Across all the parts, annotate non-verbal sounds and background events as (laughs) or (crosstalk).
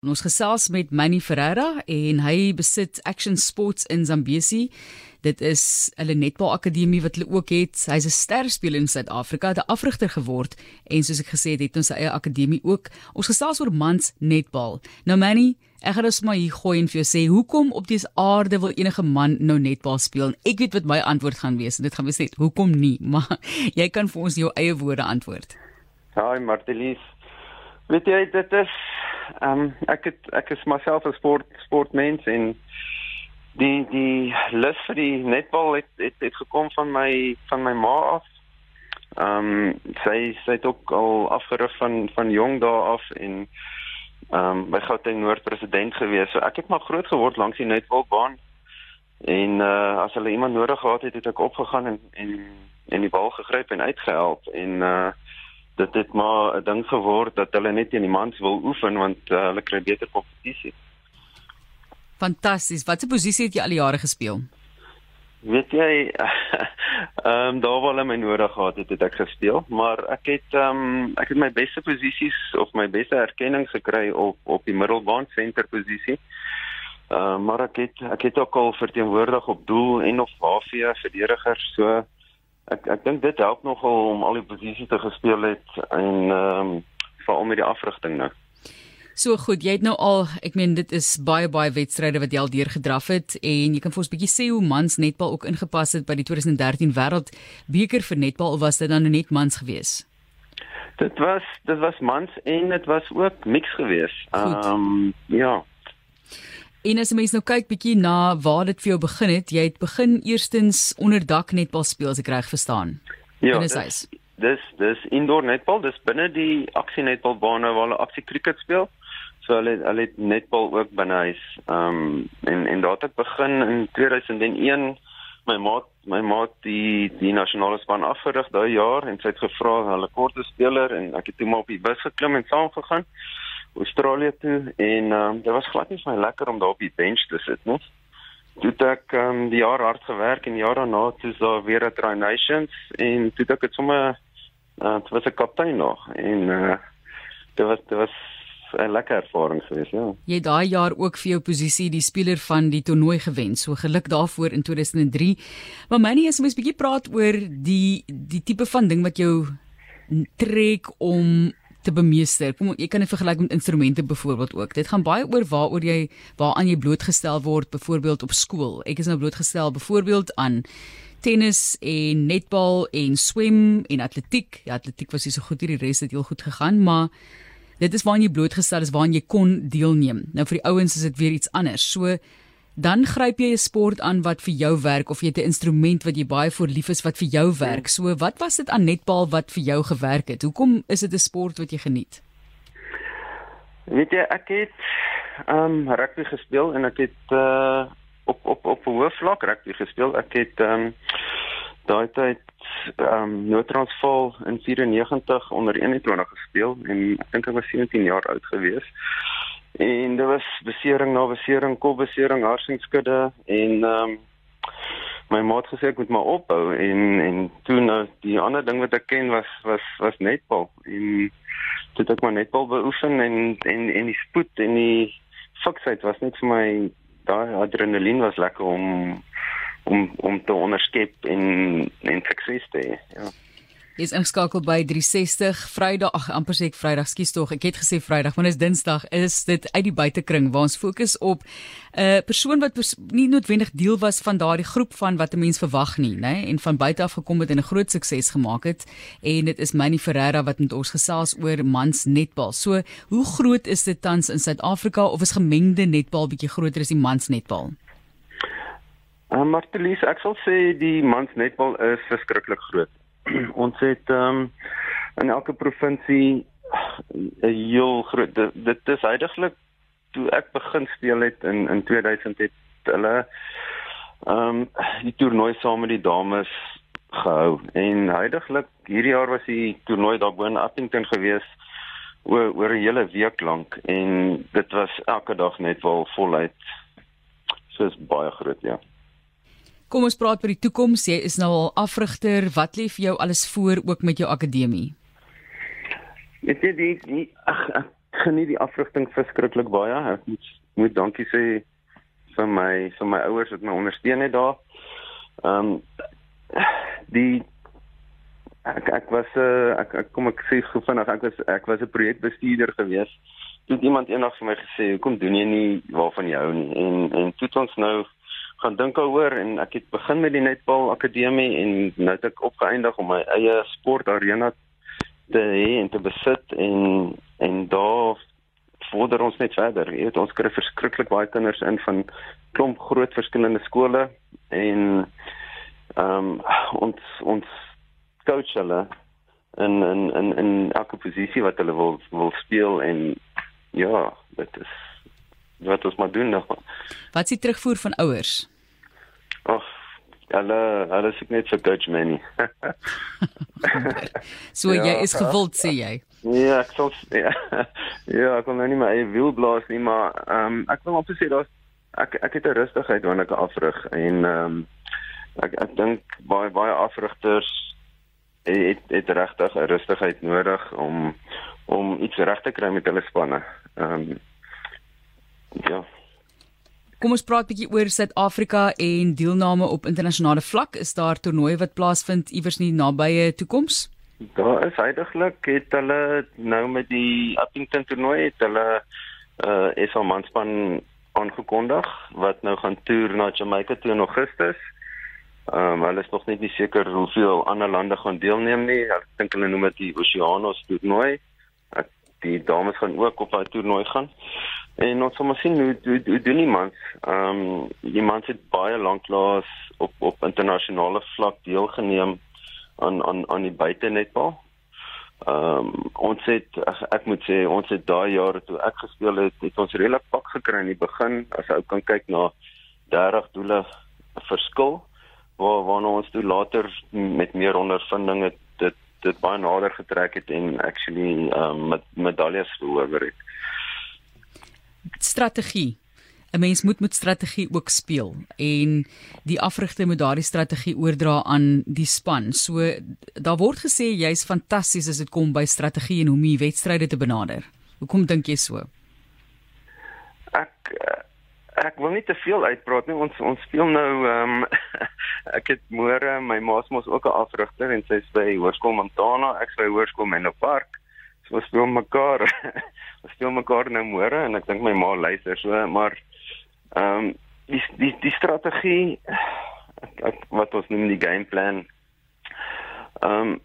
Ons gesels met Manny Ferreira en hy besit Action Sports in Zambesi. Dit is 'n netbal akademie wat hulle ook het. Hy's 'n sterspeler in Suid-Afrika, 'n afrigter geword en soos ek gesê het, het ons sy eie akademie ook. Ons gesels oor mans netbal. Nou Manny, ek gaan dus maar hier gooi en vir jou sê, hoekom op dese aarde wil enige man nou netbal speel? Ek weet wat my antwoord gaan wees en dit gaan wees net hoekom nie, (laughs) maar jy kan vir ons jou eie woorde antwoord. Hi Martelies. Weet jy dit is ehm um, ek het ek is myself 'n sport sportmens en die die lus vir die netbal het het, het gekom van my van my ma af. Ehm um, sy sy het ook al afgerig van van jong dae af en ehm um, by Gauteng Noord president gewees. So ek het maar groot geword langs die netbalbaan. En uh as hulle iemand nodig gehad het, het ek opgegaan en en en die bal gegryp en uitgehelp en uh dit het maar 'n ding geword dat hulle net teen die mans wil oefen want uh, hulle kry beter kompetisie. Fantasties. Watse posisie het jy al die jare gespeel? Weet jy, (laughs) ehm um, daar waar hulle my nodig gehad het, het ek gespeel, maar ek het ehm um, ek het my beste posisies of my beste erkenning gekry op op die middelbaan senter posisie. Ehm uh, maar ek het ek het ook al verteenwoordig op doel en of HV verdediger so ek ek dink dit help nogal om al die posisies te gespeel het en ehm um, veral met die afrigting nou. So goed, jy het nou al, ek meen dit is baie baie wedstryde wat jy al deurgedraf het en jy kan vir ons 'n bietjie sê hoe mans netbal ook ingepas het by die 2013 wêreld beker vir netbal of was dit dan net mans gewees? Dit was dit was mans en dit was ook mix gewees. Ehm um, ja. En as jy mens nou kyk bietjie na waar dit vir jou begin het, jy het begin eerstens onder dak netbal speel as ek reg verstaan. Ja. Dis dis dis indoor netbal, dis binne die aksie netbalbane waar hulle aksie cricket speel. So hulle hulle het netbal ook binne huis. Ehm um, en en daar het ek begin in 2001 my maat my maat die die nasionale span afgerig daai jaar en sy het gevra hulle korte speler en ek het toe maar op die bus geklim en saam gegaan. Australië toe en ehm um, dit was glad nie vir my lekker om daar op die bench te sit nie. Toe ek ehm um, die jaar hard gewerk en jaar daarna toe daar weer 'n Tri Nations en toe ek het sommer uh, toe was ek kaptein nog en uh, dit was dit was 'n lekker ervaring geweest, ja. Jy het daai jaar ook vir jou posisie die speler van die toernooi gewen. So geluk daarvoor in 2003. Maar myne is mens bietjie praat oor die die tipe van ding wat jou trek om te bemeester. Kom jy kan dit vergelyk met instrumente byvoorbeeld ook. Dit gaan baie oor waaroor jy waaraan jy blootgestel word byvoorbeeld op skool. Ek is nou blootgestel byvoorbeeld aan tennis en netbal en swem en atletiek. Ja, atletiek was nie so goed hier, die res het heel goed gegaan, maar dit is waar jy blootgestel is waar jy kon deelneem. Nou vir die ouens is dit weer iets anders. So dan gryp jy 'n sport aan wat vir jou werk of jy het 'n instrument wat jy baie voor lief is wat vir jou werk. So wat was dit aan netbal wat vir jou gewerk het? Hoekom is dit 'n sport wat jy geniet? Weet jy, ek het ehm um, rugby gespeel en ek het uh op op op hoë vlak rugby gespeel. Ek het ehm um, daai tyd ehm um, Noord-Transvaal in 94 onder 21 gespeel en ek dink ek was 17 jaar oud gewees. En dit was besering na besering, kopbesering, hartskudde en ehm um, my maat gesê ek moet maar ophou en en toe nou die ander ding wat ek ken was was was netbal en toe het ek maar netbal beoefen en en en die spoed en die fiksheid was net vir my daai adrenalien was lekker om om om te onderskep en en sukses te hê ja is ingeskakel by 360 Vrydag ag amper sê ek Vrydag skuis tog ek het gesê Vrydag want dit is Dinsdag is dit uit die buitekring waar ons fokus op 'n uh, persoon wat pers nie noodwendig deel was van daardie groep van wat 'n mens verwag nie nê en van buite af gekom het en 'n groot sukses gemaak het en dit is Manny Ferreira wat met ons gesels oor mans netbal so hoe groot is dit tans in Suid-Afrika of is gemengde netbal bietjie groter as die mans netbal Uh, Martelies, ek sal sê die mans netbal is verskriklik groot. (clears throat) ons het ehm um, in elke provinsie 'n heel groot dit, is heidaglik toe ek begin speel het in in 2000 het hulle ehm um, die toernooi saam met die dames gehou. En heidaglik hierdie jaar was die toernooi daarbo in Appington gewees oor oor 'n hele week lank. En dit was elke dag net wel voluit soos baie groot ja Kom ons praat oor die toekoms. Jy is nou al afrigter. Wat lê vir jou alles voor ook met jou akademie? Weet jy die, die ag geniet die afrigting verskriklik baie. Ek moet moet dankie sê vir my vir my ouers wat my ondersteun het daar. Ehm um, die ek ek was 'n uh, ek, ek kom ek sê gou vinnig ek was ek was 'n projekbestuurder gewees. Toe iemand eendag vir my gesê, "Hoekom doen jy nie waarvan jy hou nie?" En en toe het ons nou gaan dink daaroor en ek het begin met die netbal akademie en nou het ek opgeëindig om my eie sportarena te hê en te besit en en daar vorder ons net verder. Jy weet ons kry verskriklik baie kinders in van klomp groot verskillende skole en ehm um, ons ons coach hulle in in in in elke posisie wat hulle wil wil speel en ja, dit is wat ons maar doen nog. Wat is die terugvoer van ouers? Hulle hulle sê net vir coach Manny. (laughs) so ja, jy is gewild sê jy. Ja, ek sê (laughs) ja. Ja, ek kon nou nie my eie wiel blaas nie, maar ehm um, ek wil net sê daar's ek ek het 'n rustigheid wanneer ek afrig en ehm um, ek ek dink baie baie afrigters het het regtig 'n rustigheid nodig om om iets reg te kry met hulle spanne. Ehm um, ja. Kom ons praat bietjie oor Suid-Afrika en deelname op internasionale vlak. Is daar toernooie wat plaasvind iewers in die nabye toekoms? Daar is heidaglik het hulle nou met die Appington toernooi het hulle uh SA manspan aangekondig wat nou gaan toer na Jamaica toe in Augustus. Ehm um, hulle is nog net nie seker hoeveel ander lande gaan deelneem nie. Ek dink hulle noem dit die Oceanos toernooi. Die dames gaan ook op daai toernooi gaan. En ons sal maar sien hoe hoe, hoe doen die mans. Ehm um, die mans het baie lanklaas op op internasionale vlak deelgeneem aan aan aan die buitenetbal. Ehm um, ons het ek, ek moet sê ons het daai jare toe ek gespeel het, het ons redelik pak gekry in die begin as jy kan kyk na 30 doele verskil waar waarna ons toe later met meer ondervinding het dit baie nader getrek het en actually um, met medaljes verower het. Strategie. 'n Mens moet met strategie ook speel en die afrigter moet daardie strategie oordra aan die span. So daar word gesê jy's fantasties as dit kom by strategie en hoe om die wedstryde te benader. Hoekom dink jy so? Ek ek wil nie te veel uitpraat nie. Ons ons speel nou ehm um, (laughs) ek het môre my ma's mos ook 'n afrigter en sy sê Hoërskool Montana, ek sê Hoërskool Menlo Park. So ons speel mekaar. (laughs) ons speel mekaar nou môre en ek dink my ma luister so, maar ehm um, die die die strategie ek, ek, wat ons noem die game plan. Ehm um,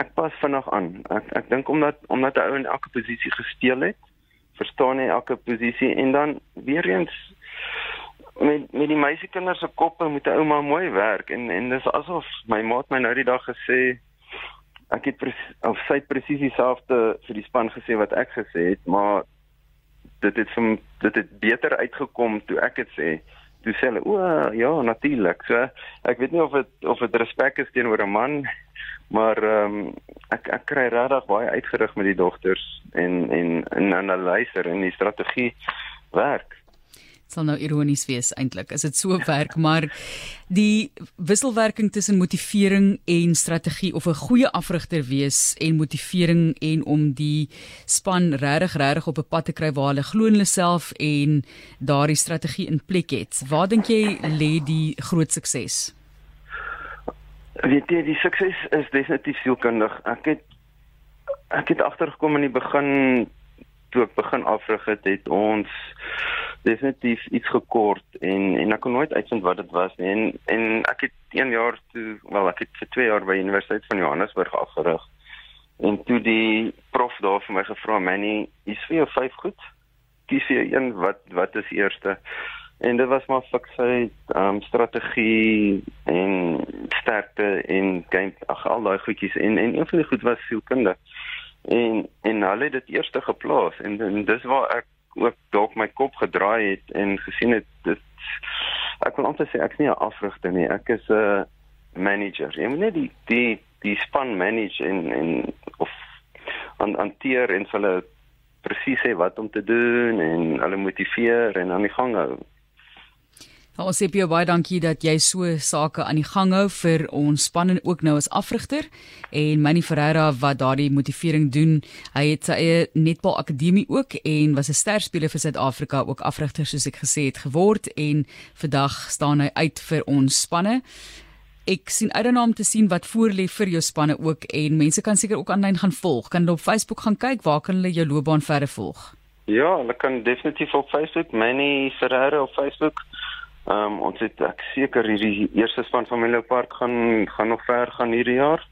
ek pas vinnig aan. Ek ek dink omdat omdat 'n ou in elke posisie gespeel het verstaan jy elke posisie en dan weer eens met met die meisiekinders se koppe moet 'n ouma mooi werk. En en dis asof my maat my nou die dag gesê ek het of sy presies dieselfde vir die span gesê wat ek gesê het maar dit het van dit het beter uitgekom toe ek dit sê. Toe sê hulle o ja natuurlik. So ek weet nie of dit of dit respek is teenoor 'n man maar ehm um, ek ek kry regtig baie uitgerig met die dogters en en en analiseer en die strategie werk. Sal nou ironies wees eintlik as dit so werk maar die wisselwerking tussen motivering en strategie of 'n goeie afrigter wees en motivering en om die span regtig regtig op 'n pad te kry waar hulle glo in hulle self en daardie strategie in plek het. Waar dink jy lê die groot sukses weet jy die sukses is definitief sielkundig. Ek het ek het agtergekom in die begin toe ek begin afrig het het ons definitief iets gekort en en ek kon nooit uitvind wat dit was nie. En en ek het 1 jaar toe wel ek het vir 2 jaar by Universiteit van Johannesburg afgerig. En toe die prof daar vir my gevra Manny is vir jou vyf goed. Kies jy een wat wat is eerste en dit was maar fiksheid um, strategie en sterkte en game ag al daai goedjies. En en een van die goed was sielkunde. En en hulle het dit eerste geplaas. En, en dis waar ek ook dalk my kop gedraai het en gesien het dit ek wil amper sê ek's nie 'n afrigter nie. Ek is 'n manager. Jy moet net die die die span manage en en of hanteer en hulle presies sê wat om te doen en hulle motiveer en aan die gang hou Ons sê baie dankie dat jy so sake aan die gang hou vir ons span en ook nou as afrigter en Manny Ferreira wat daardie motivering doen. Hy het sy eie netbal akademie ook en was 'n sterspeler vir Suid-Afrika, ook afrigter soos ek gesê het geword en vandag staan hy uit vir ons spanne. Ek sien uit daarna om te sien wat voor lê vir jou spanne ook en mense kan seker ook aanlyn gaan volg. Kan hulle op Facebook gaan kyk waar kan hulle jou loopbaan verder volg? Ja, hulle kan definitief op Facebook, Manny Ferreira op Facebook. Ehm um, ons het ek seker hierdie eerste span van Mellow Park gaan gaan nog ver gaan hierdie jaar.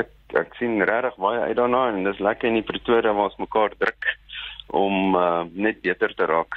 Ek ek sien regtig baie uit daarna en dis lekker in die Pretoria waar ons mekaar druk om uh, net beter te raak.